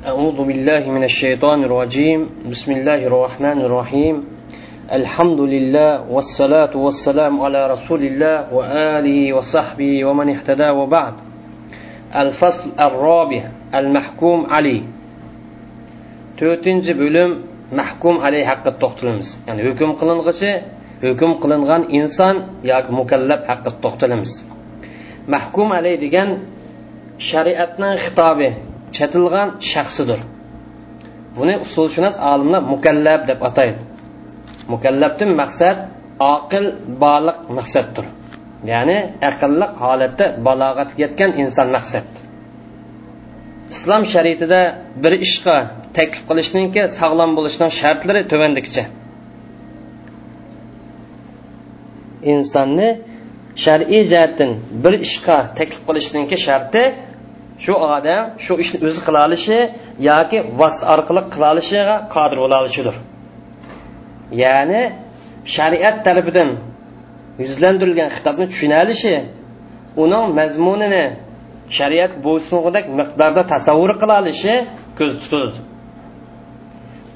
أعوذ بالله من الشيطان الرجيم. بسم الله الرحمن الرحيم. الحمد لله والصلاة والسلام على رسول الله وآله وصحبه ومن اهتدى وبعد. الفصل الرابع المحكوم عليه. تؤتنج بلوم محكوم عليه حق توختىلىمىز. يعني ھۆكۈم قىلىنغۇچى ھۆكۈم قلنغان إنسان ياكى مكلب حق توختىلىمىز. محكوم عليه ديجان شريعتنا خطابه chatilgan shaxsidir. Buni usulshunos olimlar mukallab deb ataydi. Mukallabdan maqsad oqil baliq maqsaddir. Ya'ni aqlliq holatda balog'atga yetgan inson maqsad. Islom shariatida bir ishga taklif qilishningki sog'lom bo'lishning shartlari tuvandikicha insonni shar'iy jihatdan bir ishga taklif qilishningki sharti shu odam shu ishni o'zi qila olishi yoki vas orqali qila olishiga qodir bo'la olishidir ya'ni shariat tarafidan yuzlantirilgan xitobni tushuna olishi uning mazmunini shariat bo'ysunug'idek miqdorda tasavvur qila olishi ko'z tutildi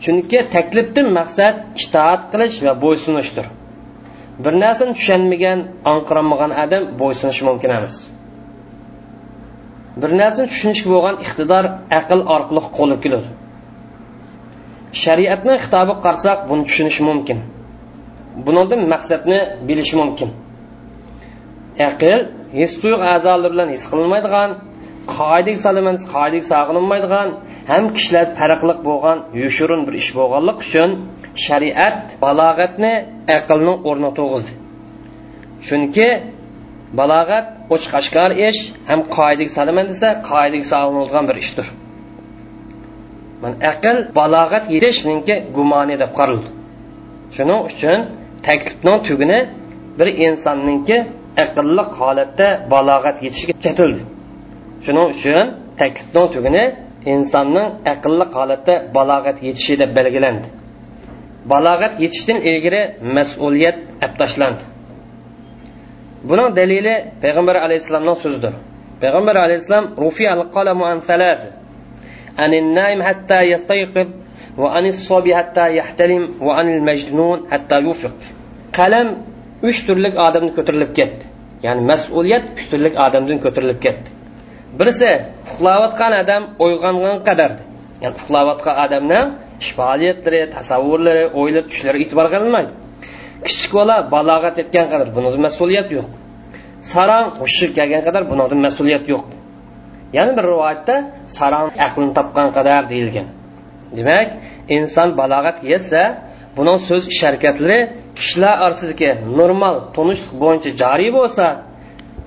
chunki taklifdan maqsad itoat qilish va bo'ysunishdir. Bir narsani tushunmagan anqiranmagan odam bo'ysunishi mumkin emas. Bir narsani tushunishga bo'lgan iqtidor aql orqali qo'lib keladi shariatni xitobi qarasak buni tushunish mumkin. Bundan maqsadni bilish mumkin. Aql his tuyg'u a'zolari bilan his qilinmaydigan qoidaga salaman qoidaga sog'inilmaydigan ham kishilar farqliq bo'lgan yushurun bir ish bo'lganlik uchun shariat balog'atni aqlning o'rni to'g'izdi chunki balog'at ochiq oshkor ish ham qoidaga soliman desa qoidaga solinadigan bir ishdir. Mana aql balog'at yetishninki gumoni deb qaraldi. Shuning uchun taklifning tugini bir insonninki aqlli holatda balog'at yetishiga chatildi. Shuning uchun taklifning tugini insonning aqlli holatda balog'at yetishi deb belgilandi. Balog'at yetishdan ilgari mas'uliyat olib tashlandi buning dalili payg'ambar alayhissalomning so'zidir. Payg'ambar alayhissalom rufi al qalamu an salasi anin naim hatta va anis sobi hatta yahtalim va anil majnun hatta yufiq. Qalam uch turlik odamni ko'tarilib ketdi. Ya'ni mas'uliyat uch turlik odamdan ko'tarilib ketdi. Birisi uxlayotgan odam uyg'ongan qadar ya'ni uxlayotgan odamni ish faoliyatlari tasavvurlari o'ylari tushlari e'tibor qilinmaydi. Kichik bola balog'at etgan qadar bunida mas'uliyat yo'q. Sarong hushi kelgan qadar bunida mas'uliyat yo'q. Yana bir rivoyatda sarong aqlini topgan qadar deyilgan. Demak inson balog'atga yetsa buning so'z ish harakatlari kishilar orasidagi normal tunishlik bo'yicha joriy bo'lsa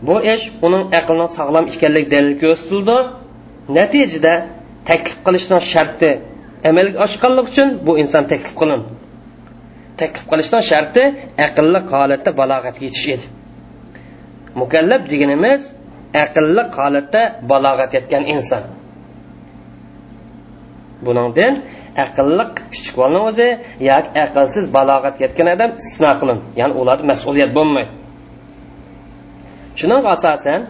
bu ish uning aqlining sog'lom ekanligi dalil ko'rsatildi natijada taklif qilishning sharti amalga oshganligi uchun bu inson taklif qilindi. Taklif qilishdan sharti aqlli holatda balog'atga yetish edi. Mukallab deganimiz aqlli holatda balog'at yetgan inson. Buningdan aqlli kichik bolani o'zi yoki aqlsiz balog'at yetgan odam istisno qilin ya'ni ularda mas'uliyat bo'lmaydi. Shuning asosan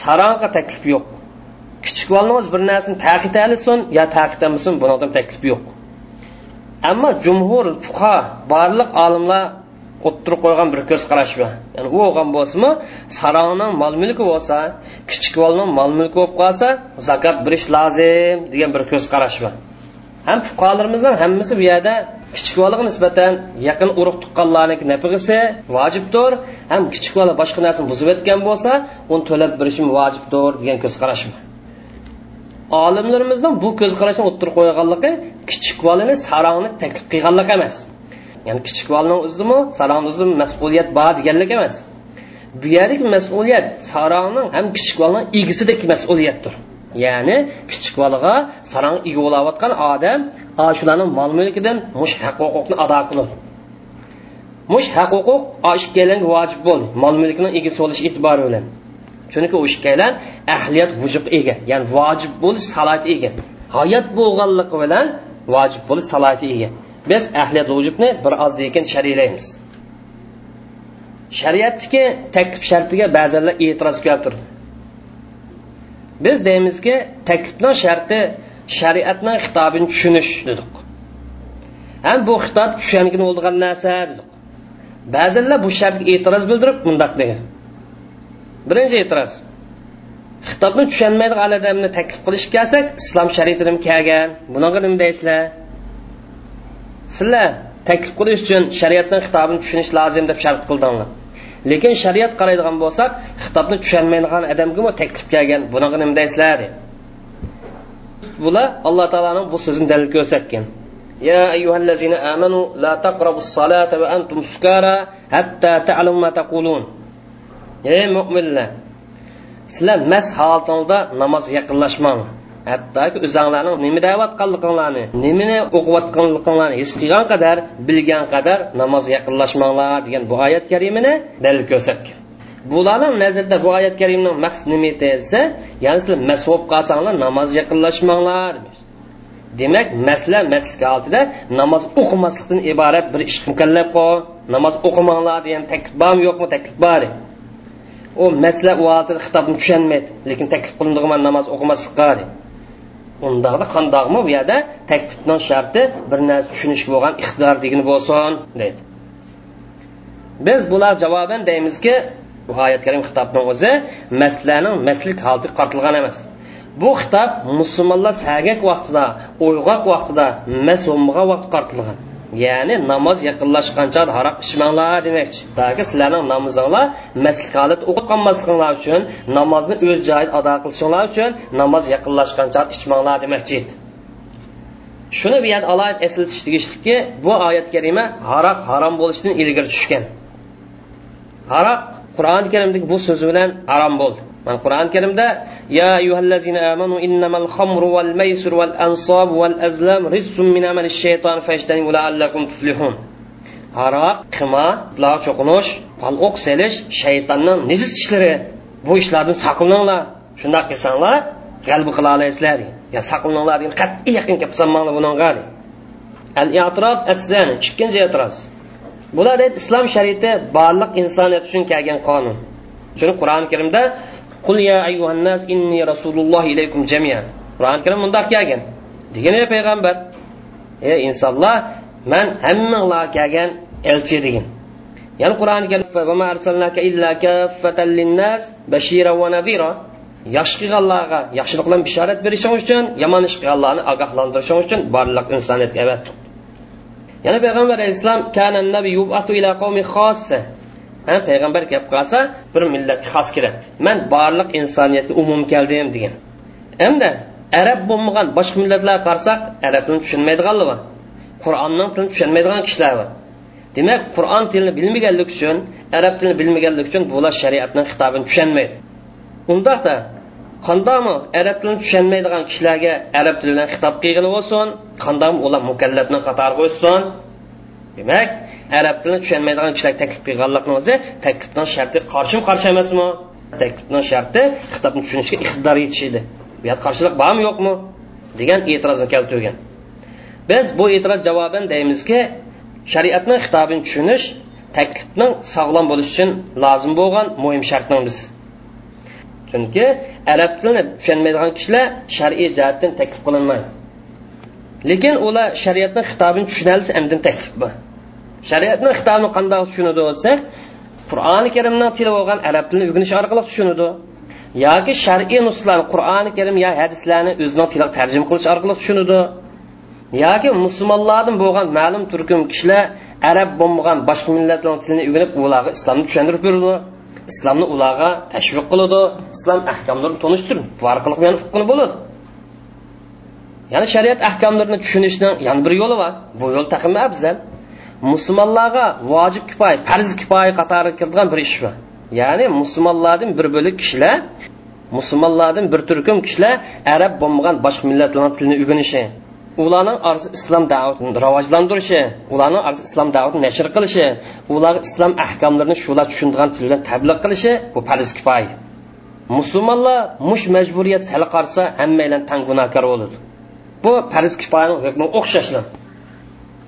saronga taklif yo'q. Kichik bolani o'zi bir narsani taqitalisin yo taqidlamasin bundan taklif yo'q. Ammo jumhur fuqa barliq olimlar o'ttirib qo'ygan bir ko'z qarash bor ya'ni u bo'lgan bo'lsinmi sarongning mol mulki bo'lsa kichik bolning mol mulki bo'lib qolsa zakot berish lozim degan bir ko'z qarash bor ham fuqarolarimizni hammasi bu yerda kichik bolaga nisbatan yaqin urug' tuqqanlarniki nafig'isi vojibdir. Ham kichik bola boshqa narsani buzib o'tgan bo'lsa uni to'lab berishim vojibdir degan ko'z qarash bor olimlarimizning bu ko'zqarashni o'ttirib qo'yganligi kichik bolani sarongni taklif qilganlik emas. Ya'ni kichik bolani o'zimi sarongni o'zida mas'uliyat bor deganlik emas. Bu yerdagi mas'uliyat sarongning ham kichik bolani egisidagi mas'uliyatdir. Ya'ni kichik bolaga sarong ega bo'layotgan odam shularni mol mulkidan mush haq huquqni ado qiladi mush haq huquq ikkalanga vojib bo'ldi mol mulkni egasi bo'lish e'tibori bilan. Chunki u ahliyat vujub ega ya'ni vojib bo'lish salati ega. Hayot bo'lganligi bilan vojib bo'lish salati ega. Biz ahliyat vujubni bir oz lekin sharilaymiz shariatniki taklif shartiga ba'zanlar e'tiroz keltirdi. Biz deymizki taklifni sharti shariatning xitobini tushunish dedik. Ham bu xitob tushangin bo'lgan narsa dedik. Ba'zanlar bu shartga e'tiroz bildirib mundoq degan. birinchi e'tiroz xitobni tushunmaydigan odamni taklif qilishga kelsak islom shariatidan kelgan bunaqa nima deysizlar sizlar taklif qilish uchun shariatning xitobini tushunish lozim deb shart qildinglar lekin shariat qaraydigan bo'lsak xitobni tushunmaydigan odamga taklif kelgan bunaqa nima deysizlar bular alloh taoloning bu so'zini dalil ko'rsatgan يا أيها الذين آمنوا لا تقربوا الصلاة وأنتم سكارى حتى تعلموا ما تقولون ey mo'minlar sizlar mast holatingda namozga yaqinlashmang. Hattoki o'zinglarning nima deyotganliginlarni nimani o'qiyotganliginlarni his qilgan qadar bilgan qadar namozga yaqinlashmanglar degan bu oyat karimini dalil ko'rsatgan. Bularning nazarda bu oyat karimning maqsadi nima desa ya'ni sizlar mast bo'lib qolsanglar namozga yaqinlashmanglar demak masla maslik oldida namoz o'qimaslikdan iborat bir ish mukallaf qol namoz o'qimanglar degan taklif bormi yo'qmi taklif bor. U masla u oldida xitobni tushunmaydi lekin taklif qilindiman namoz o'qimaslikqa undaqda qandoqmi bu yerda taklifning sharti bir narsa tushunish bo'lgan iqtidor degani bo'lsin deydi. Biz bular javoban deymizki bu oyat karim xitobning o'zi maslaning maslik holda qartilgan emas. Bu xitob musulmonlar sagak vaqtida uyg'oq vaqtida mas bo'lmagan vaqt qartilgan ya'ni namoz yaqinlashgancha haroq ichmanglar demoqchi balki sizlarning namozinglar maslik holat o'qib uchun namozni o'z joyida ado qilishinglar uchun namoz yaqinlashgancha ichmanglar demoqchi shuni bu yerda alohida eslatish bu oyat karima haroq harom bo'lishidan ilgari tushgan. Haroq qur'oni karimdagi bu so'zi bilan harom bo'ldi. Mana qur'oni karimda ya ayyuhallazina amanu innamal khamru wal maysir wal ansab wal azlam rizqun min amali shayton fashtanibu la'allakum tuflihun. Aroq qima buloq cho'qinish pal'oq selish shaytonning nejis ishlari. Bu ishlardan saqlaninglar. Shundoq qilsanglar g'alba qila olasizlar. Ya saqlaninglar degan qat'iy yaqin kelib sanmanglar bunga al i'tiroz as-sani ikkinchi e'tiroz bular islom shariati barliq insoniyat uchun kelgan qonun. Shuni qur'oni karimda qul ya ayyuhan nas inni rasululloh ilaykum jamian. Qur'oni karim bundoq kelgan. Degan ey payg'ambar ey insonlar man hammanglar kelgan elchi degan. Ya'ni qur'oni karim yaxshi qilganlarga yaxshilik bilan bishorat berishing uchun yomon ish qilganlarni ogohlantirishing uchun barliq insoniyatga avatdi yana payg'ambar alayhissalom ham payg'ambar gap qilsa bir millatga xos keladi man barliq insoniyatga umum keldim degan. Hamda arab bo'lmagan boshqa millatlarga qarasak arab tilini tushunmaydiganlar bor. Qur'onning tilini tushunmaydigan kishilar bor. Demak qur'on tilini bilmaganlik uchun arab tilini bilmaganlik uchun bular shariatning xitobini tushunmaydi. Undaqda qandoqmi arab tilini tushunmaydigan kishilarga arab tili bilan xitob qilgan bo'lsin qandoqmi ular mukallabni qatoriga o'tsin demak arab tilini tushunmaydigan kishilar taklif qilganlikni o'zi taklifni sharti qarshi qarshi emasmi? Taklifni sharti xitobni tushunishga iqtidor yetish edi bu yerda qarshilik bormi yo'qmi? degan e'tirozni keltirgan. Biz bu e'tiroz javoban deymizki shariatning xitobini tushunish taklifning sog'lom bo'lishi uchun lozim bo'lgan muhim shartning biz. Chunki arab tilini tushunmaydigan kishilar shar'iy jihatdan taklif qilinmaydi. Lekin ular shariatni xitobini tushunalsa andin taklif bor shariatni xitobini qandoq tushunadi bo'lsak qur'oni karimni tili bo'lgan arab tilini o'rganish orqali tushunadi. Yoki shar'iy nuslarni qur'oni karim yo hadislarni o'zining tiliga tarjima qilish orqali tushunadi. Yoki musulmonlardan bo'lgan ma'lum turkum kishilar arab bo'lmagan boshqa millatlarning tilini o'rganib ularga islomni tushuntirib beradi. Islomni ularga tashviq qiladi. Islom ahkomlarini tanishtirib bu orqali qilib bo'ladi. Ya'ni shariat ahkomlarini tushunishning yana bir yo'li bor. Bu yo'l taqimi afzal. Musulmonlarga vojib kifoya farz kifoya qatori kiradigan bir ish bor ya'ni musulmonlardan bir bo'lik kishilar musulmonlardan bir turkum kishilar arab bo'lmagan boshqa millatlarning tilini o'rganishi ularning orzi islom da'vatini rivojlantirishi ularning orzi islom da'vatini nashr qilishi ularga islom ahkomlarini shular tushunadigan til bilan tabliq qilishi bu farz kifoya. Musulmonlar mush majburiyat sal qarsa hammalan tan gunohkor bo'ladi. Bu farz kifoyaning o'xshashlar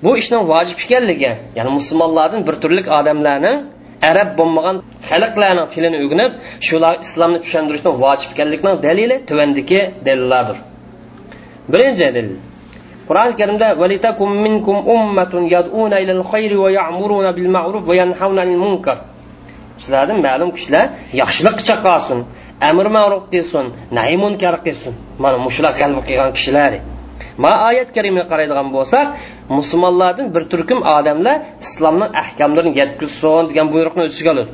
bu ishning vojib ekanligi ya'ni musulmonlarning bir turlik odamlarning arab bo'lmagan xalqlarning tilini o'rganib shular islomni tushuntirishning vojib ekanligining dalili tuvandiki dalillardir birinchi dalil. Qur'oni karimda valitakum minkum ummatun yad'una ilal khayri va ya'muruna bil ma'ruf va yanhauna anil munkar. Sizlardan ma'lum kishilar yaxshilik chaqasin amr ma'ruf qilsin nahy munkar qilsin. Mana mushular qalbi qilgan kishilar. Ma oyat karimga qaraydigan bo'lsak musulmonlardan bir turkum odamlar islomning ahkomlarini yetkazsin degan buyruqni o'z ichiga oladi.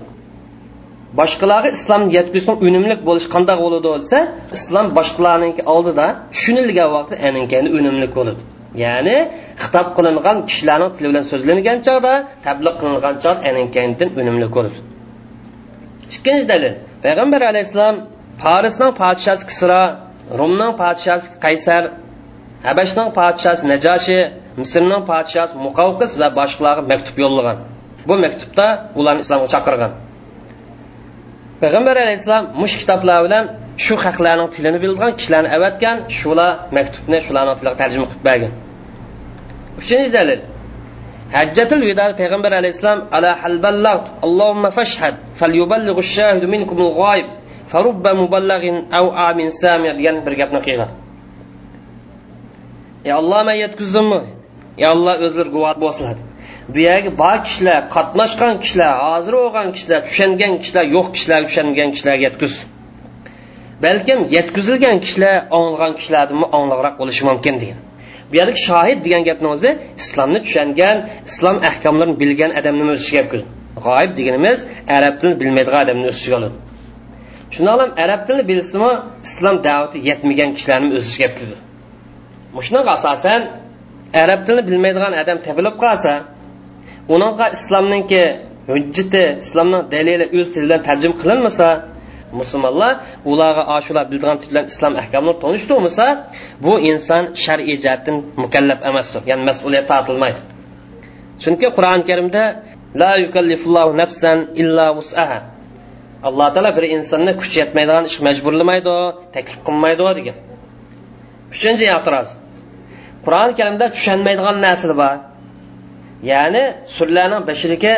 Boshqalarga islomni yetkazishning unumli bo'lish qanday bo'ladi desa islom boshqalarniki oldida tushunilgan vaqtda aninkani unumli bo'ladi. Ya'ni xitob qilingan kishilarning tili bilan so'zlangan chog'da tabliq qilingan chog'da aninkanidan unumli bo'ladi. Ikkinchi dalil. Payg'ambar alayhissalom farisning podshosi kisro rumning podshosi qaysar habashning podshosi najoshi misrning podshosi muqavqis va boshqalarga maktub yo'llagan. Bu maktubda ularni islomga chaqirgan. Payg'ambar alayhissalom mush kitoblar bilan shu haqlarning tilini bilgan kishilarni avatgan shular maktubni shularni tiliga tarjima qilib bergan. Uchinchi dalil. Hajjatul vido payg'ambar alayhissalom ala halballat allohumma fashhad falyuballighu shahidu minkumul g'oyib farubba muballag'in aw amin sami degan bir gapni qilgan ey alloh man yetkazimmi ey alloh o'zlari guvoh bo'lsinlar. Bu yerga bor kishilar qatnashgan kishilar hozir bo'lgan kishilar tushungan kishilar yo'q kishilar tushungan kishilarga yetkuz. Balkim yetkazilgan kishilar anglagan kishilardan angliqroq bo'lishi mumkin degan. Bu yerdagi shohid degan gapni o'zi islomni tushungan islom ahkomlarini bilgan odamni o'z ichiga g'oyib deganimiz arab tilini bilmaydigan odamni o'z ichiga oladi. Shundoq ham arab tilini bilsimi islom da'vati yetmagan kishilarni o'z ichiga kirdi shunaqa asosan arab tilini bilmaydigan odam topilib qolsa uningga islomninki hujjati islomning dalili o'z tilidan tarjima qilinmasa musulmonlar ularga ashular bildigan til bilan islom ahkomini tanishtirmasa bu inson shar'iy jihatdan mukallaf emasdir ya'ni mas'uliyat tortilmaydi. Chunki qur'oni karimda la yukallifullohu nafsan illa vus'aha alloh taolo bir insonni kuch yetmaydigan ish majburlamaydi taklif qilmaydi degan. Uchinchi e'tiroz qur'oni karimda tushunmaydigan narsalar bor. Ya'ni surlarning bashiriga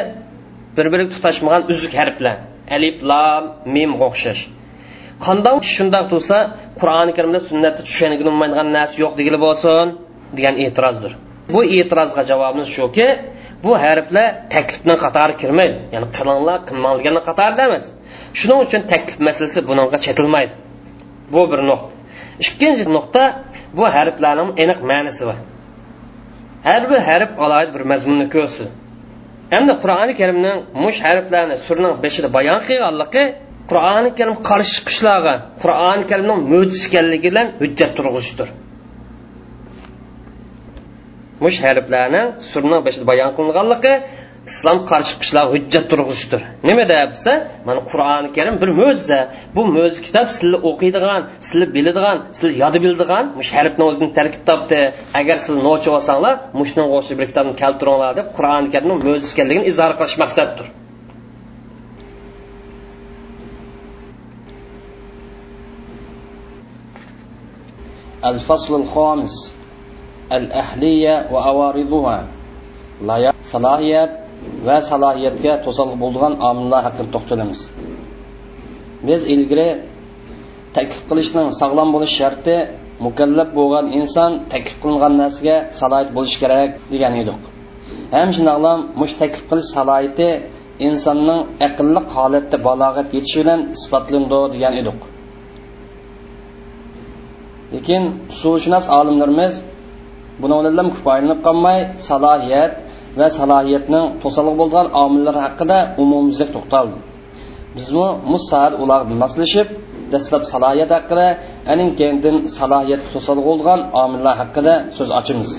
bir biriga tutashmagan uzuk harflar. Alif lam mim o'xshash. Qandoq shundoq tursa qur'oni karimda sunnatda tushunilmaydigan narsa yo'q degili bo'lsin degan e'tirozdir. Bu e'tirozga javobimiz shuki bu harflar taklifni qatori kirmaydi. Ya'ni qilinglar qilmanglarni qatorida emas. Shuning uchun taklif masalasi bunga chetilmaydi. Bu bir nuqta. Ikkinchi nuqta bu harflarning aniq ma'nosi bor. Har bir harf alohida bir mazmunni ko'rsi endi qur'oni karimning mush harflarni surning beshida bayon qilganligi qur'oni karim qarshi chiqishlarga qur'oni karimning mo'jiz ekanligi bilan hujjat turg'izishdir mush harflarni surning beshida bayon qilinganligi islom qarshi chiqishlar hujjat turg'izishdir nima desa mana qur'oni karim bir mo'jiza bu mo'jiz kitob sizlar o'qiydigan sizlar biladigan sizlar yodi biladigan mush harfni o'zini tarkib topdi agar siz nochi olsanglar mushni o'xshash bir kitobni keltiringlar deb qur'oni karimning mo'jiz ekanligini izhor qilish maqsaddir الفصل الخامس الأهلية وأوارضها صلاحيات va salohiyatga to'siq bo'lgan omillar haqida to'xtalamiz. Biz ilgari taklif qilishning sog'lom bo'lish sharti mukallaf bo'lgan inson taklif qilingan narsaga salohiyat bo'lishi kerak degan edik. Ham shundoqlam mush taklif qilish salohiyati insonning aqlli holatda balog'at yetishi bilan isbotlandi degan edik. Lekin suvshunos olimlarimiz buni bilan kifoyalanib qolmay salohiyat va salohiyatning to'saliq bo'lgan omillar haqida umumyuzlik to'xtaldi. Bizmi musad ular moslashib dastlab salohiyat haqida aning kendin salohiyat to'saliq bo'lgan omillar haqida so'z ochamiz.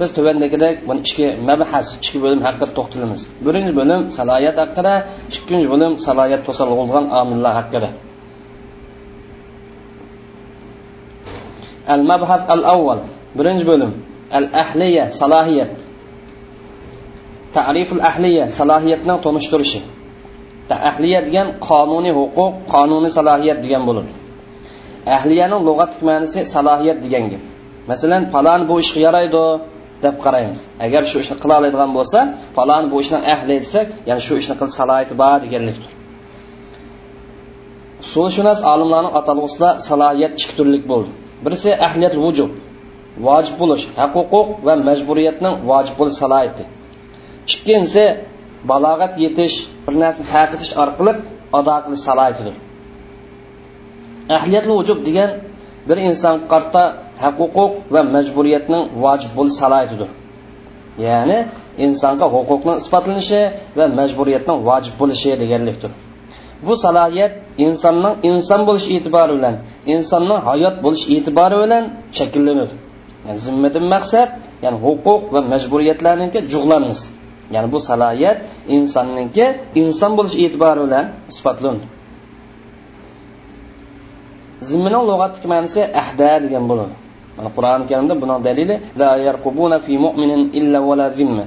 Biz tuvandagidek buni ikki mabhas ikki bo'lim haqida to'xtalamiz. Birinchi bo'lim salohiyat haqida ikkinchi bo'lim salohiyat to'saliq bo'lgan omillar haqida. Al mabhas al avval birinchi bo'lim al ahliya salohiyat. Tariful ahliya salohiyatni tonishtirishi. Ahliya degan qonuniy huquq qonuniy salohiyat degan bo'ladi ahliyani lug'atlik ma'nosi salohiyat degan gap. Masalan falon bu ishga yaraydi deb qaraymiz. Agar shu ishni qila oladigan bo'lsa falon bu ishni ahli desak ya'ni shu ishni qilish salohiyati bor deganlikdir usulshunos olimlarning atalg'usida salohiyat ikki turlik bo'ldi. Birisi ahliyat vujub vojib bo'lish haq huquq va majburiyatning vojib bo'lish salohiyati. Ikkinchisi balog'at yetish bir narsani taqitish orqali ado qilish salohiyatidir. Ahliyatli vujub degan bir inson qarta haq huquq va majburiyatning vojib bo'lish salohiyatidir. Ya'ni insonga huquqning isbotlanishi va majburiyatning vojib bo'lishi deganlikdir. Bu salohiyat insonning inson bo'lish e'tibori bilan insonning hayot bo'lish e'tibori bilan shakllanadi. Yani zimmadan maqsad ya'ni huquq va majburiyatlarniki jug'lanmiz ya'ni bu salohiyat insonniki inson bo'lish e'tibori bilan isbotlanadi zimmini lug'atlik ma'nosi ahda degan bo'ladi. Mana qur'oni karimda buning dalili la yarqubuna fi mu'minin illa wala zimma.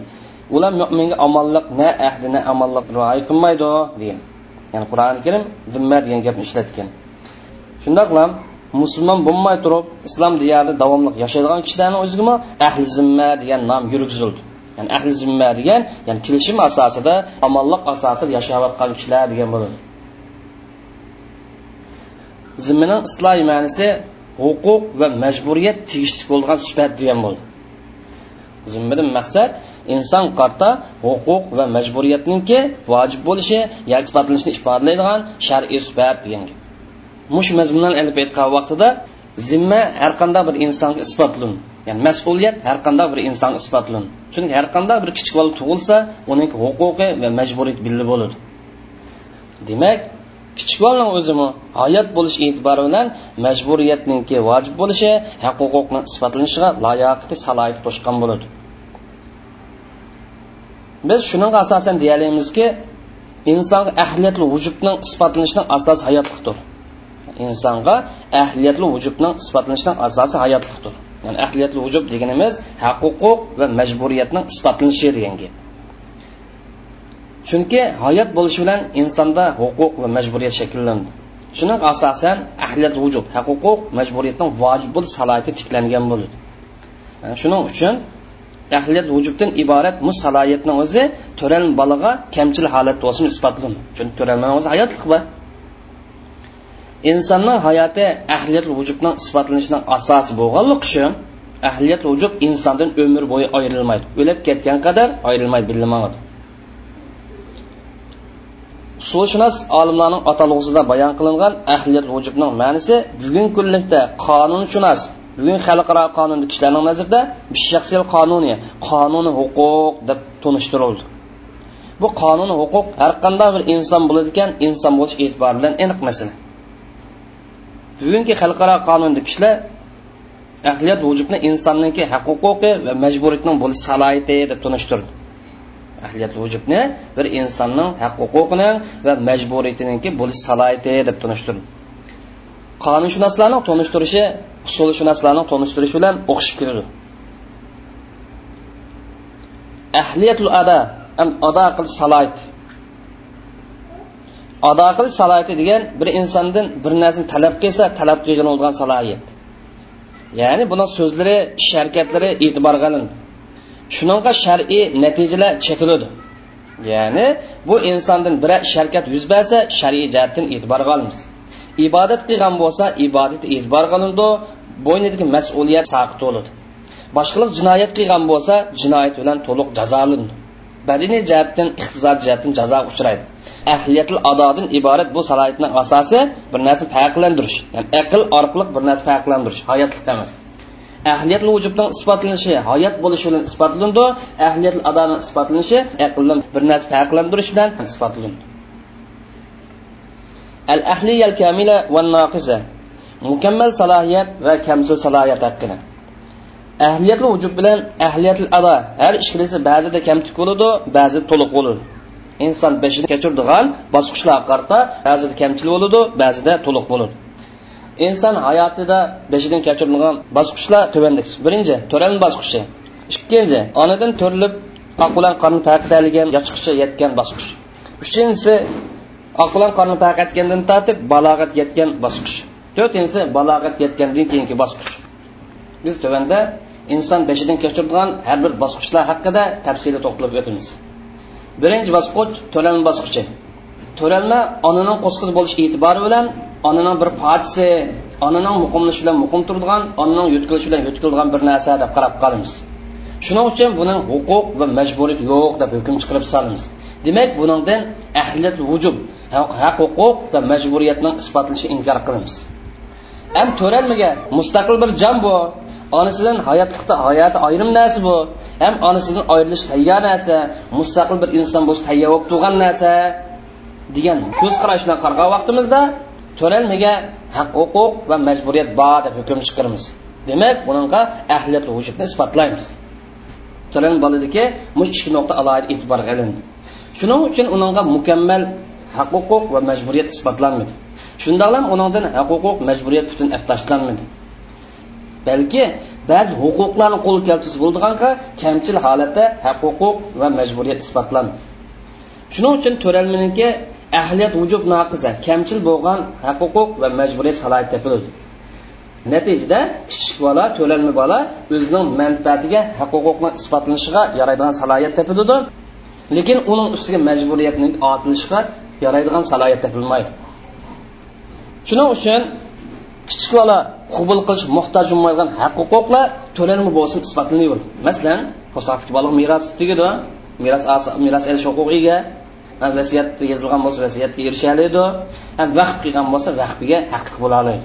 Ular mo'minga omonliq na ahdi na omonliq rioya qilmaydi degan. Ya'ni qur'oni karim zimma degan gapni ishlatgan. Shundoqla musulmon bo'lmay turib islom diyarida davomli yashaydigan kishilarni o'ziga ahli zimma degan nom yurgizildi. Ya'ni ahli zimma degan ya'ni kelishim asosida omonlik asosida yashayotgan kishilar degan bo'ladi. Zimmani islohiy ma'nisi huquq va majburiyat tegishli bo'lgan sifat degan bo'ldi zimmadan maqsad inson qarta huquq va majburiyatningki vojib bo'lishi yoki sifatlanishini ifodalaydigan shar'iy sifat degan mush mazmundan ilib aytgan vaqtida zimma har qanday bir insonga isbotlandi. Ya'ni mas'uliyat har qanday bir inson isbotlan chunki har qanday bir kichik bola tug'ilsa uning huquqi va majburiyat billi bo'ladi. Demak kichik bolaning o'zimi hayot bo'lish e'tibori bilan majburiyatninki vojib bo'lishi haq huquqni isbotlanishiga layoqati salohiyat qo'shgan bo'ladi. Biz shuning asosan deyalamizki inson ahliyatli vujudning isbotlanishining asosi hayotlikdir insonga ahliyatli vujudning isbotlanishining asosi hayotlikdir ya'ni ahliyatul vujub deganimiz haq huquq va majburiyatning isbotlanishi degan gap. Chunki hayot bo'lishi bilan insonda huquq va majburiyat shakllandi. Shuning asosan ahliyat vujub haq huquq majburiyatning vojib bo'lish salohiyati tiklangan bo'ladi shuning uchun ahliyat vujubdan iborat bu salohiyatning o'zi to'ral bolaga kamchil holatda bo'lsin isbotlandi chunki to'ralmaning o'zi hayotlik bor. Insonning hayoti ahliyat vujudning isbotlanishining asosi bo'lganligi uchun ahliyat vujud insondan umr bo'yi ayrilmaydi. O'lib ketgan qadar ayrilmaydi bilinmaydi usulshunos olimlarning atalg'usida bayon qilingan ahliyat vujudning ma'nisi bugun kunlikda qonunshunos bugun xalqaro qonunda kishilarning nazarida shaxsiy qonuniy qonun huquq deb tunishtirildi. Bu qonun huquq har qanday bir inson bo'ladigan inson bo'lish e'tibori bilan aniq masala. Bugungi xalqaro qonunda kishilar ahliyat vujubni insonniki haq huquqi va majburiyatning bo'lish salohiyati deb tunishtirdi ahliyat vujubni bir insonning haq huquqini va majburiyatiniki bo'lish salohiyati deb tunishtirdi qonunshunoslarning tunishtirishi usulshunoslarning tunishtirishi bilan o'xshab keladi ahliyatul ada ado qilish salohiyat ado qilish salohiyati degan bir insondan bir narsani talab qilsa talab qilgan bo'lgan salohiyat ya'ni buni so'zlari ish harakatlari e'tiborga olindi shuningga shar'iy natijalar chetiladi. Ya'ni bu insondan bir ish harakat yuz bersa shar'iy jihatdan e'tiborga olamiz ibodat qilgan bo'lsa ibodat e'tiborga olindi bo'ynidagi mas'uliyat saqit bo'ladi. Boshqalar jinoyat qilgan bo'lsa jinoyat bilan to'liq jazolandi. Badaniy jihatdan iqtisod jihatdan jazoga uchraydi. Ahliyatil adodan iborat bu salohiyatning asosi bir narsani farqlantirish ya'ni aql orqali bir narsa farqlantirish hayotlik emas. Ahliyatli vujubning isbotlanishi hayot bo'lishi bilan isbotlandi ahliyatil adoni isbotlanishi aqldan bir narsa farqlantirish bilan isbotlandi al ahliya al kamila va naqisa mukammal salohiyat va kamsil salohiyat haqida ahliyatli vujud bilan ahliyatli ado har ikkalasi ba'zida kamtik bo'ladi ba'zida to'liq bo'ladi. Inson beshini kechirdigan bosqichlar qarta ba'zida kamchilik bo'ladi ba'zida to'liq bo'ladi. Inson hayotida beshidan kechiradigan bosqichlar tuvandik birinchi to'ran bosqichi. Ikkinchi onadan to'rilib oq bilan qorni paqitaligan yochqicha yetgan bosqich. Uchinchisi oq bilan qorni paqatgandan tortib balog'at yetgan bosqich. To'rtinchisi balog'at yetgandan keyingi bosqich. Biz tuvanda inson beshidan kechiradigan har bir bosqichlar haqida tafsili to'xtalib o'tamiz. Birinchi bosqich to'ralma bosqichi. To'ralma onaning qo'sqisi bo'lish e'tibori bilan onaning bir partisi onaning muqimlishi bilan muqim turadigan onaning yutkilishi bilan yutkiladigan bir narsa deb qarab qolamiz. Shuning uchun buning huquq va majburiyat yo'q deb hukm chiqarib solamiz. Demak buningdan ahliyat vujub haq huquq va majburiyatning isbotlanishi inkor qilamiz. Ham to'ralmaga mustaqil bir jon bor. Onasidan hayotlikda hayoti ayrim narsa bu. Ham onasidan ayrilish tayyor narsa mustaqil bir inson bo'lsa tayyor bo'lib tug'an narsa degan ko'z qarash bilan qaragan vaqtimizda to'lanmaga haq huquq va majburiyat bor deb hukm chiqaramiz. Demak bunga ahliyat vujudni isbotlaymiz. To'lan boladiki mush ikki nuqta alohida e'tibor ilindi shuning uchun unga mukammal haq huquq va majburiyat isbotlanmadi. Shundoqlam uningdan haq huquq majburiyat butun tashlanmadi. Balki ba'zi huquqlarni qo'l keltirsa bo'ldiganqa kamchil holatda haq huquq va majburiyat isbotlandi shuning uchun to'ralminiki ahliyat vujub naqiza kamchil bo'lgan haq huquq va majburiyat salohiyat topildi natijada kichik bola to'lanma bola o'zining manfaatiga haq huquqni isbotlanishiga yaraydigan salohiyat topiladi. Lekin uning ustiga majburiyatning otilishiga yaraydigan salohiyat topilmaydi. Shuning uchun kichik bola qubul qilish muhtoj bo'lmaydigan haq huquqlar to'lanma bo'lsin isbotlanaverdi masalan qo'saqdagi bola meros tegadi meros meros olish huquqiga vasiyat yozilgan bo'lsa vasiyatga erisha oladi vaqf qilgan bo'lsa vaqfiga haqiq bo'la oladi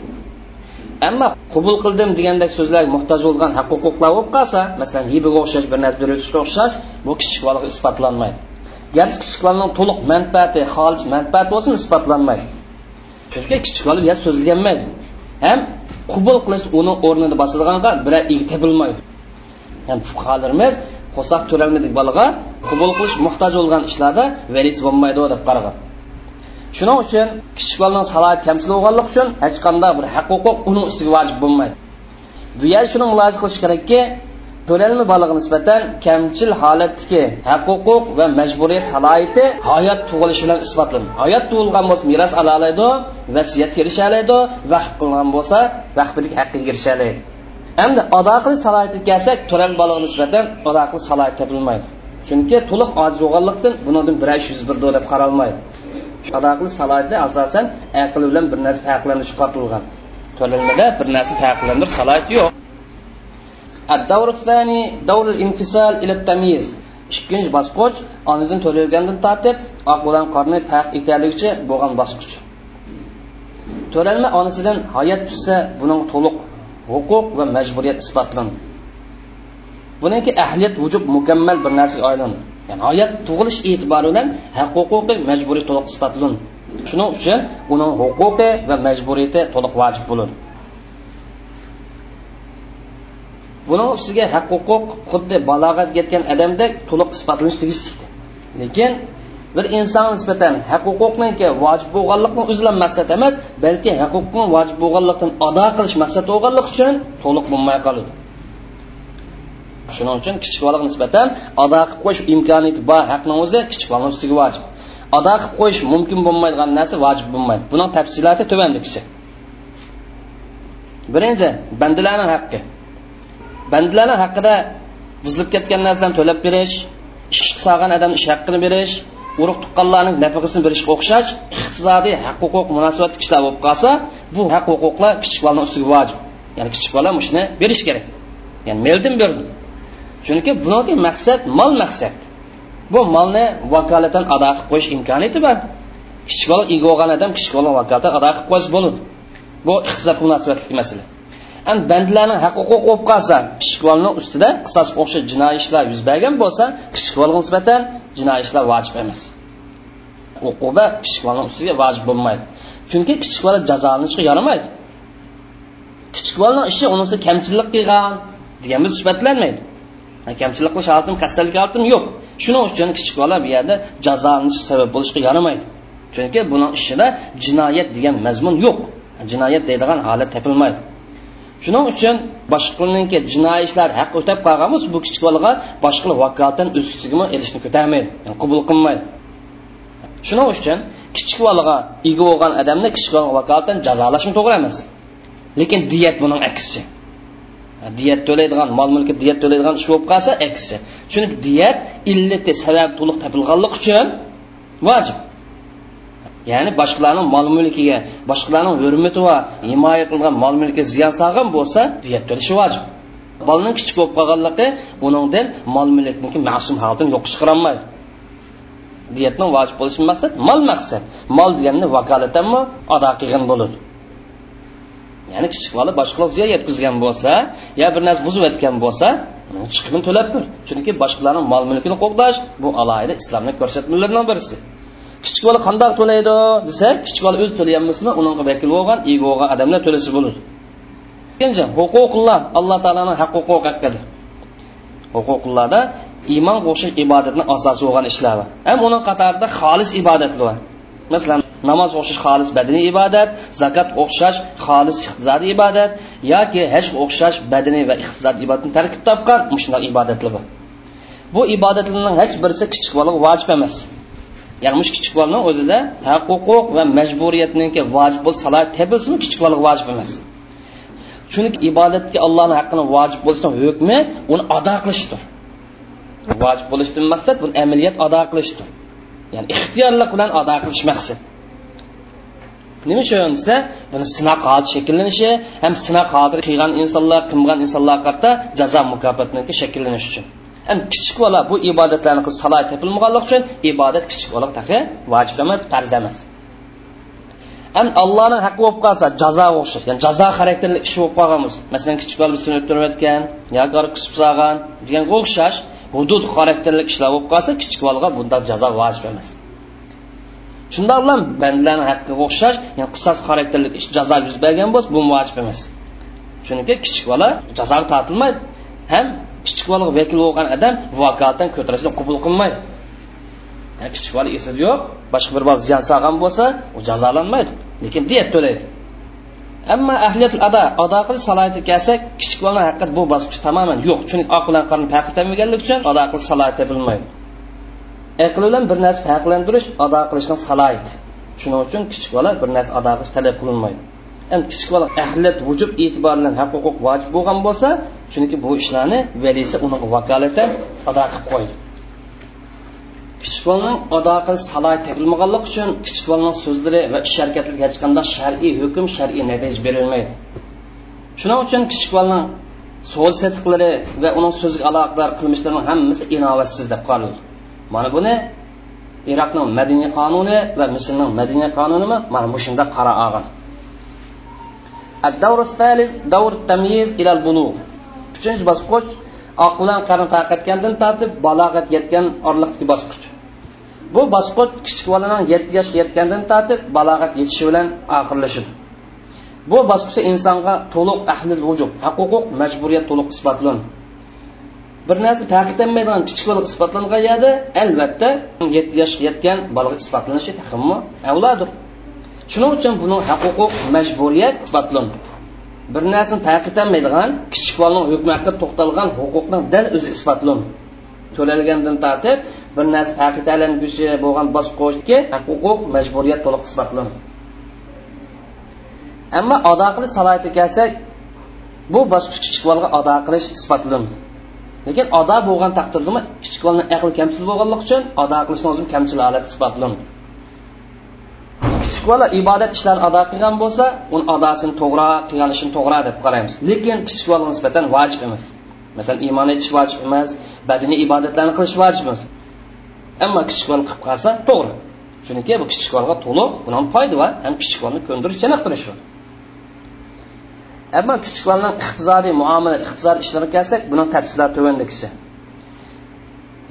ammo qubul qildim degandek so'zlar muhtoj bo'lgan haq huquqlar bo'lib qolsa masalan hibaga o'xshash bir narsa berishga o'xshash bu kichik bolaga isbotlanmaydi. Garchi kichik bolaning to'liq manfaati xolis manfaati bo'lsin isbotlanmaydi. Chunki kichik bola bu so'zlanmaydi ham qubul qilish uni o'rnini bosadiganga biror ega topilmaydi ham fuqarolarimiz qo'saq to'lamadik bolaga qubul qilish muhtoj bo'lgan ishlarda varis bo'lmaydi deb qaragan. Shuning uchun kichik bolaning salohiyat kamchil bo'lganligi uchun hech qanday bir haq huquq uning ustiga vojib bo'lmaydi. Bu yer shuni mulohaza qilish kerakki to'lanma balig'i nisbatan kamchil holatdagi haq huquq va majburiyat salohiyati hayot tug'ilishi bilan isbotlanadi hayot tug'ilgan bo'lsa meros ola oladi vasiyat erisha oladi vaqf qilgan bo'lsa vaqfidagi haqqiga erisha oladi endi ado qilish salohiyatiga kelsak to'lan balig'i nisbatan ado qilish salohiyati topilmaydi. Chunki to'liq ojiz bo'lganlikdan bundan bir ish yuz berdi deb qaralmaydi. Ado qilish salohiyati asosan aql bilan bir narsa farqlanish qotilgan. to'lanmada bir narsa farqlanish salohiyati yo'q. الدور الثاني دور الانفصال إلى التمييز ikkinchi bosqich onadan to'lgandan tortib oq bilan qorni farq etaligicha bo'lgan bosqich to'lanma onasidan hayot tushsa buning to'liq huquq va majburiyat isbotlanadi buniki ahliyat vujub mukammal bir narsaga aylandi ya'ni hayot tug'ilish e'tibori bilan haq huquqi majburiyat to'liq isbotlanadi shuning uchun uning huquqi va majburiyati to'liq vojib bo'ladi Buning ustiga haq huquq xuddi balog'atga yetgan odamdek to'liq isbotlanish tegishli lekin bir inson nisbatan haq huquqniki vojib bo'lganlikni o'zilan maqsad emas balki haq huquqni vojib bo'lganlikdan ado qilish maqsad bo'lganligi uchun to'liq bo'lmay qoladi. Shuning uchun kichik bolaga nisbatan ado qilib qo'yish imkoniyati bor haqni o'zi kichik bola ustiga vojib. Ado qilib qo'yish mumkin bo'lmaydigan narsa vojib bo'lmaydi. Buning tafsiloti tuvandikicha birinchi bandalarning haqqi. Bandalarni haqida buzilib ketgan narsalarni to'lab berish ish qilgan odam ish haqqini berish urug' tuqqanlarning nafaqasini berishga o'xshash iqtisodiy haq huquq munosabatli kishilar bo'lib qolsa bu haq huquqlar kichik bolani ustiga vojib. Ya'ni kichik bola shuni berish kerak. Ya'ni meldim berdim. Chunki buniki maqsad mol maqsad. Bu molni vakolatan ado qilib qo'yish imkoniyati bor kichik bola ega bo'lgan odam kichik bola vakolatan ado qilib qo'ysa bo'ladi bu iqtisodga munosabatli masala. Ham bandlarning haq huquqi bo'lib qolsa kichikvolni ustida qisos o'xshash jinoiy ishlar yuz bergan bo'lsa kichikvolga nisbatan jinoiy ishlar vojib emas. Uquba kichikvolni ustiga vojib bo'lmaydi. Chunki kichikvola jazolanishga yaramaydi. Kichikvolni ishi unisi kamchilik qilgan degan biz sifatlanmaydi kamchilik qilish holatim kasallik holatim yo'q. Shuning uchun kichik bola bu yerda jazolanish sabab bo'lishga yaramaydi. Chunki buni ishida jinoyat degan mazmun yo'q. Jinoyat deydigan holat topilmaydi. Shuning uchun boshqaniki jinoiy ishlar haq o'tab qolgan bo'lsa bu kichik bolaga boshqa vakolatdan o'z kuchigimi erishni ko'tarmaydi. Yani qabul qilmaydi. Shuning uchun kichik bolaga ega bo'lgan odamni kichik bolaga vakolatdan jazolashni to'g'ri emas. Lekin diyat buning aksi diyat to'laydigan mol mulki diyat to'laydigan ish bo'lib qolsa aksi chunki diyat illati sabab to'liq topilganligi uchun vojib. Ya'ni boshqalarning mol mulkiga boshqalarning hurmati va himoya qilgan mol mulkiga ziyon solgan bo'lsa diyat to'lishi vojib bolaning kichik bo'lib qolganligi uningdan mol mulkniki ma'sum holatini yo'q chiqarolmaydi diyatning vojib bo'lishi maqsad mol maqsad mol deganni vakolatanmi ado qilgan bo'ladi ya'ni kichik bola boshqalar ziyon yetkazgan bo'lsa yo bir narsa buzib o'tgan bo'lsa chiqimini to'lab tur chunki boshqalarning mol mulkini qo'g'dash bu alohida islomni ko'rsatmalaridan birisi. Kichik bola qandoq to'laydi? Desak kichik bola o'zi to'layolmasmi unga vakil bo'lgan ega bo'lgan odamlar to'lasa bo'ladi. Ikkinchi huququlloh alloh taoloni huquqi haqqidir huququllohda iymon qo'shish ibodatni asosi bo'lgan ishlar bor. Ham uning qatorida xolis ibodatlar bor. Masalan namoz o'qish xolis badaniy ibodat zakot o'xshash xolis iqtisodiy ibodat yoki haj o'xshash badaniy va iqtisodiy ibodatni tarkib topgan shunday ibodatlar bor. Bu ibodatlarning hech birisi kichik bolaga vojib emas. Ya'ni mush kichik bolani o'zida huquq va majburiyatniki vojib bo'lsa salat tepilsin kichik bolaga vojib emas. Chunki ibodatga allohni haqqini vojib bo'lishdan hukmi uni ado qilishdir. Vojib bo'lishdan maqsad buni amaliyat ado qilishdir. Ya'ni ixtiyorlik bilan ado qilish maqsad nima uchun desa buni sinoq holati shakllanishi ham sinoq holati qilgan insonlar qilmagan insonlar qarta jazo mukofotniki shakllanishi uchun. Ham kichik bola bu ibodatlarni qilib saloh topilmaganligi uchun ibodat kichik bola tahi vojib emas farz emas. Ham allohni haqqi bo'lib qolsa jazo o'xshash ya'ni jazo xarakterli ish bo'lib qolgan bo'lsa masalan kichik bola bizni o'ttirayotgan yoki qisib solgan degan o'xshash hudud xarakterli ishlar bo'lib qolsa kichik bolaga bunday jazo vojib emas. Shundoq bilan bandalarni haqqiga o'xshash yani qisos xarakterli ish jazo yuz bergan bo'lsa bu vojib emas. Chunki kichik bola jazoga tortilmaydi. Ham kichik bolaga vakil bo'lgan odam vakolatdan ko'tarishni qabul qilmaydi. Yani kichik bola esida yo'q boshqa bir bola ziyon solgan bo'lsa u jazolanmaydi. Lekin diyat to'laydi. Ammo ahliyat ado ado qilish salohiyati kelsak kichik bola haqiqat bu bosqich tamoman yo'q. Chunki oq bilan qarni farqlanmaganligi uchun ado qilish salohiyati bilmaydi aql e bilan bir narsa farqlantirish ado qilishning salohiyati. Shuning uchun kichik bola bir narsa ado qilish talab qilinmaydi. Endi kichik bola ahliyat vujub e'tibor bilan haq huquq vojib bo'lgan bo'lsa chunki bu ishlarni valisi uni vakolatan ado qilib qo'ydi. Kichik bolaning ado qilish salohiyati topilmaganligi uchun kichik bolaning so'zlari va ish harakatlariga hech qanday shar'iy hukm shar'iy natija berilmaydi. Shuning uchun kichik bolaning so'z setiqlari va uning so'ziga aloqador qilmishlarining hammasi inovatsiz deb qaraladi mana buni iroqning madaniy qonuni va misrning madaniy qonuni mana bu shunda qara olgan. الدور الثالث دور التمييز إلى البلوغ uchinchi bosqich oq bilan qarin farq etgandan tortib balog'at yetgan oraliqdagi bosqich bu bosqich kichik bolaning yetti yoshga yetgandan tortib balog'at yetishi bilan oxirlashadi bu bosqichda insonga to'liq ahlil vujub huquq majburiyat to'liq isbotlanadi bir narsa ta'kidlanmaydigan kichik bola isbotlangan yerda albatta yetti yoshga yetgan bolaga isbotlanishi taxmi avlodir shuning uchun buni huquq majburiyat isbotlanadi bir narsani ta'kidlanmaydigan kichik bolaning hukmi haqida to'xtalgan huquqning dal o'zi isbotlanadi to'lalgandan tortib bir narsa ta'kidlanguchi bo'lgan bosqichga huquq majburiyat to'liq isbotlanadi ammo ado qilish salohiyati kelsak bu bosqich kichik bolaga ado qilish isbotlanadi lekin ado bo'lgan taqdirda kichik bolani aqli kamchil bo'lganligi uchun ado qilishni o'zim kamchil holat isbotlanadi kichik bola ibodat ishlarini ado qilgan bo'lsa uni adosini to'g'ri qilganishini to'g'ri deb qaraymiz. Lekin kichik bola nisbatan vojib emas. Masalan iymon etish vojib emas badaniy ibodatlarni qilish vojib emas. Ammo kichik bola qilib qolsa to'g'ri. Chunki bu kichik bolaga to'liq buni foyda bor ham kichik bolani ko'ndirish chaniqtirish bor ammo kichik bolaning iqtisodiy muomala iqtisodiy ishlariga kelsak buning tafsilotlari tuvandagicha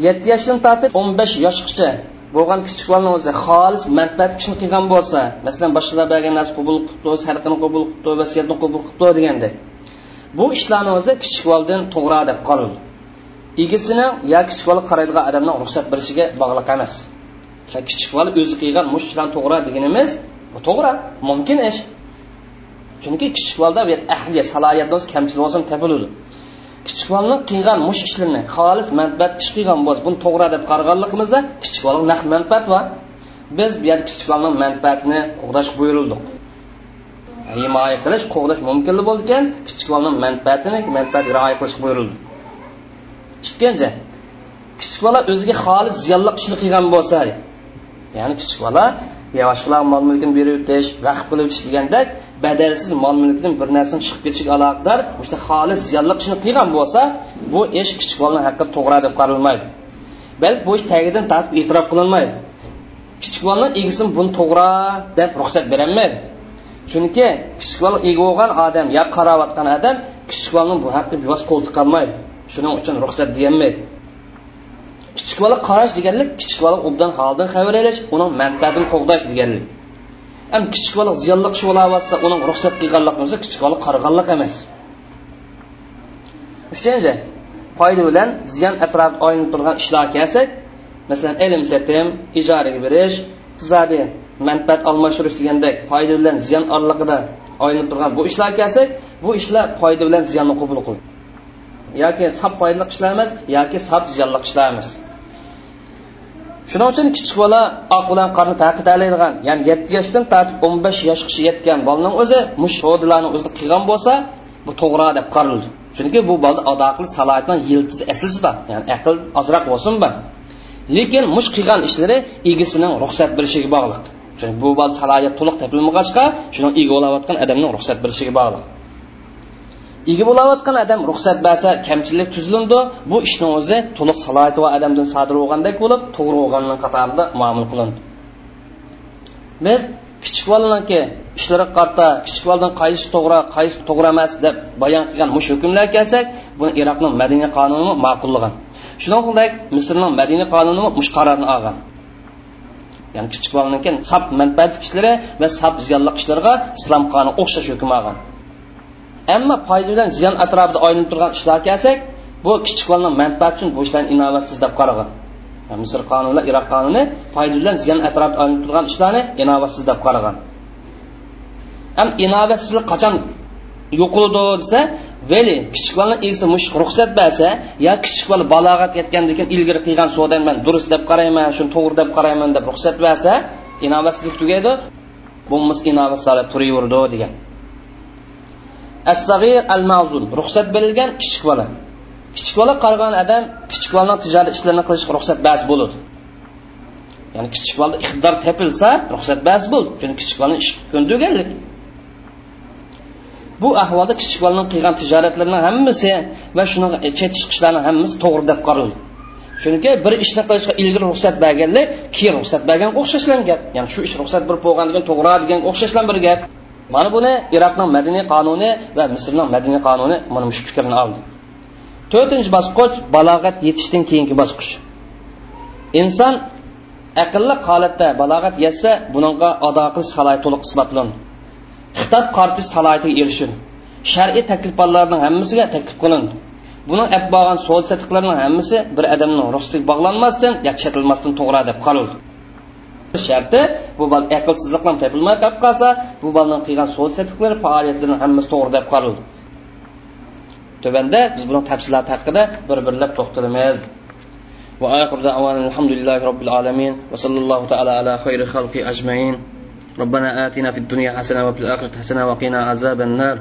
yetti yoshdan tortib o'n besh yoshgacha bo'lgan kichik bolani o'zi xolis manfaat ishni qilgan bo'lsa masalan boshqalar bergan narsa qabul qilibdi sadaqani qabul qilibdi vasiyatni qabul qilibdi deganda bu ishlarni o'zi kichik boladan to'g'ri deb qoladi egisini yo kichik bola qaraydigan odamdan ruxsat berishiga bog'liq emas. Kichik bola o'zi qilgan mush ishlarni to'g'ri deganimiz bu to'g'ri mumkin ish. Chunki kichik bolada ahliya salohiyatni o'zi kamchilik bo'lsa topiladi. Kichik bolani qilgan mush ishlarni xolis manfaat ish qilgan bo'lsa buni to'g'ri deb qaraganligimizda kichik bolaga naq manfaat bor. Biz bu yerda kichik bolani manfaatini qo'g'dash buyurildik himoya qilish qo'g'dash mumkin bo'lgan kichik bolani manfaatini manfaat rioya qilish buyurildi ikkinchi kichik bola o'ziga xolis ziyonli ishni qilgan bo'lsa ya'ni kichik bola yo boshqalar mol mulkini berib o'tish vaqf qilib o'tish degandek badalsiz mol mulkdan bir narsani chiqib ketishiga aloqador o'sha xolis ziyonli ishni qilgan bo'lsa bu ish kichik bolaning haqqi to'g'ri deb qaralmaydi. Balki bu ish tagidan tartib e'tirof qilinmaydi. Kichik bolaning egisini buni to'g'ri deb ruxsat berolmaydi. Chunki kichik bola ega bo'lgan odam yo qarayotgan odam kichik bolaning bu haqqi bevos qo'l tiqolmaydi shuning uchun ruxsat deyolmaydi. Kichik bola qarash deganlik kichik bola obdan holdan xabar olish uning manfaatini qo'g'dash deganlik. Ham kichik bola ziyonli qilib bo'layotsa uning ruxsat qilganlik bo'lsa kichik bola qaraganlik emas. Uchinchi foyda bilan ziyon atrofida olinib turgan ishlar kelsak masalan ilm satim ijaraga berish iqtisodiy manfaat almashtirish degandek foyda bilan ziyon oraliqida olinib turgan bu ishlar kelsak bu ishlar foyda bilan ziyonni qabul qil yoki sap foydali ishlar emas yoki sap ziyonli ishlar emas. Shuning uchun kichik bola oq bilan qorni taqit oladigan ya'ni yetti yoshdan tortib o'n besh yoshgacha yetgan bolaning o'zi mush sho'dilarni o'zida qilgan bo'lsa bu to'g'ri deb qaraldi chunki bu bolada ado qilish salohiyatning yildiz aslisi bor ya'ni aql ozroq bo'lsin bor. Lekin mush qilgan ishlari egasining ruxsat berishiga bog'liq. Chunki bu bola salohiyat to'liq topilmag'achqa shuni ega bo'layotgan odamning ruxsat berishiga bog'liq. Ega bo'layotgan odam ruxsat bersa kamchilik tuzilindi bu ishni o'zi to'liq salohiyati va odamdan sodir bo'lgandek bo'lib to'g'ri bo'lganning qatorida muomala qilindi. Biz kichik bolaniki ishlari qarta kichik boladan qaysi to'g'ri qaysi to'g'ri emas deb bayon qilgan mush hukmlar kelsak buni iroqning madina qonuni ma'qullagan shuningdek misrning madina qonuni mush qarorni olgan. Ya'ni kichik bolaniki sap manfaat ishlari va sap ziyonli ishlarga islom qonuni o'xshash hukm olgan. Ammo foyda bilan ziyon atrofida oylanib turgan ishlar kelsak bu kichik bolaning manfaati uchun bu ishlarni inovatsiz deb qaragan misr qonuni iroq qonuni foyda bilan ziyon atrofida olinib turgan ishlarni inovatsiz deb qaragan ham inovatsizlik qachon yo'qoldi desa veli kichik bolani egisi mush ruxsat bersa yo kichik bola balog'at yetgandan keyin ilgari qilgan savdan man durust deb qarayman shuni to'g'ri deb qarayman deb ruxsat bersa inovatsizlik tugaydi bo'lmasa inovatsiyalar turaverdi degan. As sag'ir al ma'zun ruxsat berilgan kichik bola. Kichik bola qaragan odam kichik bolaning tijorat ishlarini qilishga ruxsat bas bo'ladi ya'ni kichik bola iqtidor topilsa ruxsat bas bo'ldi chunki kichik bolani ish ko'ndirganlik bu ahvolda kichik bolaning qilgan tijoratlarning hammasi va shunaqa chet chiqishlarni hammasi to'g'ri deb qaraldi chunki bir ishni qilishga ilgari ruxsat berganlik keyin ruxsat bergan o'xshashlan gap. Ya'ni shu ish ruxsat bir bo'lgan degan to'g'ri degan o'xshashlan bir gap. Mana buni iroqning madaniy qonuni va misrning madaniy qonuni mana shu fikrni oldi. To'rtinchi bosqich balog'at yetishdan keyingi bosqich. Inson aqlli holatda balog'at yetsa bunga ado qilish salohiyati to'liq isbotlandi. Xitob qartish salohiyatiga erishildi shar'iy takliflarning hammasiga taklif qilindi. Buni ap bo'lgan so'l satiqlarning hammasi bir odamning ruxsatiga bog'lanmasdan yo chetilmasdan to'g'ri deb qaraldi sharti bu bola aqlsizlik bilan topilmay qolib qolsa bu bolaning qilgan so'l satiqlari faoliyatlarining hammasi to'g'ri deb qaraldi tuvanda biz buning tafsiloti haqida bir birlab to'xtalamiz وآخر دعوانا الحمد لله رب العالمين وصلى الله تعالى على خير خلق أجمعين ربنا آتنا في الدنيا حسنة وفي الآخرة حسنة وقنا عذاب النار